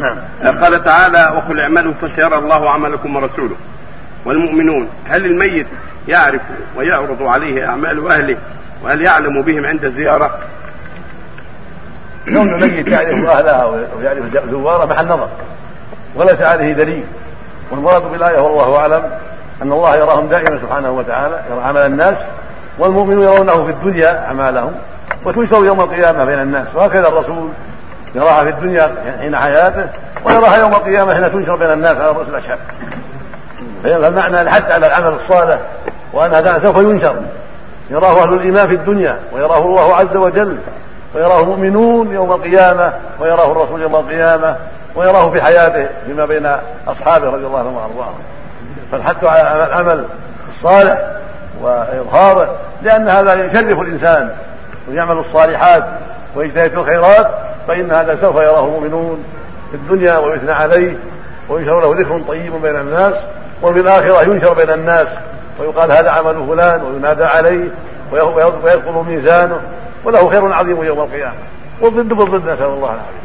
نعم. قال تعالى وقل اعملوا فسيرى الله عملكم ورسوله. والمؤمنون هل الميت يعرف ويعرض عليه أعمال أهله؟ وهل يعلم بهم عند الزيارة؟ كون الميت يعرف أهلها ويعرف زوارة محل نظر. وليس عليه دليل. والمراد بالآية والله أعلم أن الله يراهم دائما سبحانه وتعالى يرى عمل الناس والمؤمنون يرونه في الدنيا أعمالهم وتنشر يوم القيامة بين الناس. وهكذا الرسول يراها في الدنيا حين حياته ويراها يوم القيامة حين تنشر بين الناس على رؤوس الأشهاد. فالمعنى الحث على العمل الصالح وأن هذا سوف ينشر. يراه أهل الإيمان في الدنيا ويراه الله عز وجل ويراه المؤمنون يوم القيامة ويراه الرسول يوم القيامة ويراه في حياته فيما بين أصحابه رضي الله عنهم وأرضاهم. فالحث على العمل الصالح وإظهاره لأن هذا يشرف الإنسان ويعمل الصالحات ويجتهد في الخيرات فإن هذا سوف يراه المؤمنون في الدنيا ويثنى عليه وينشر له ذكر طيب بين الناس وفي الاخره ينشر بين الناس ويقال هذا عمل فلان وينادى عليه ويدخل ميزانه وله خير عظيم يوم القيامة. والضد بالضد نسأل الله العافية.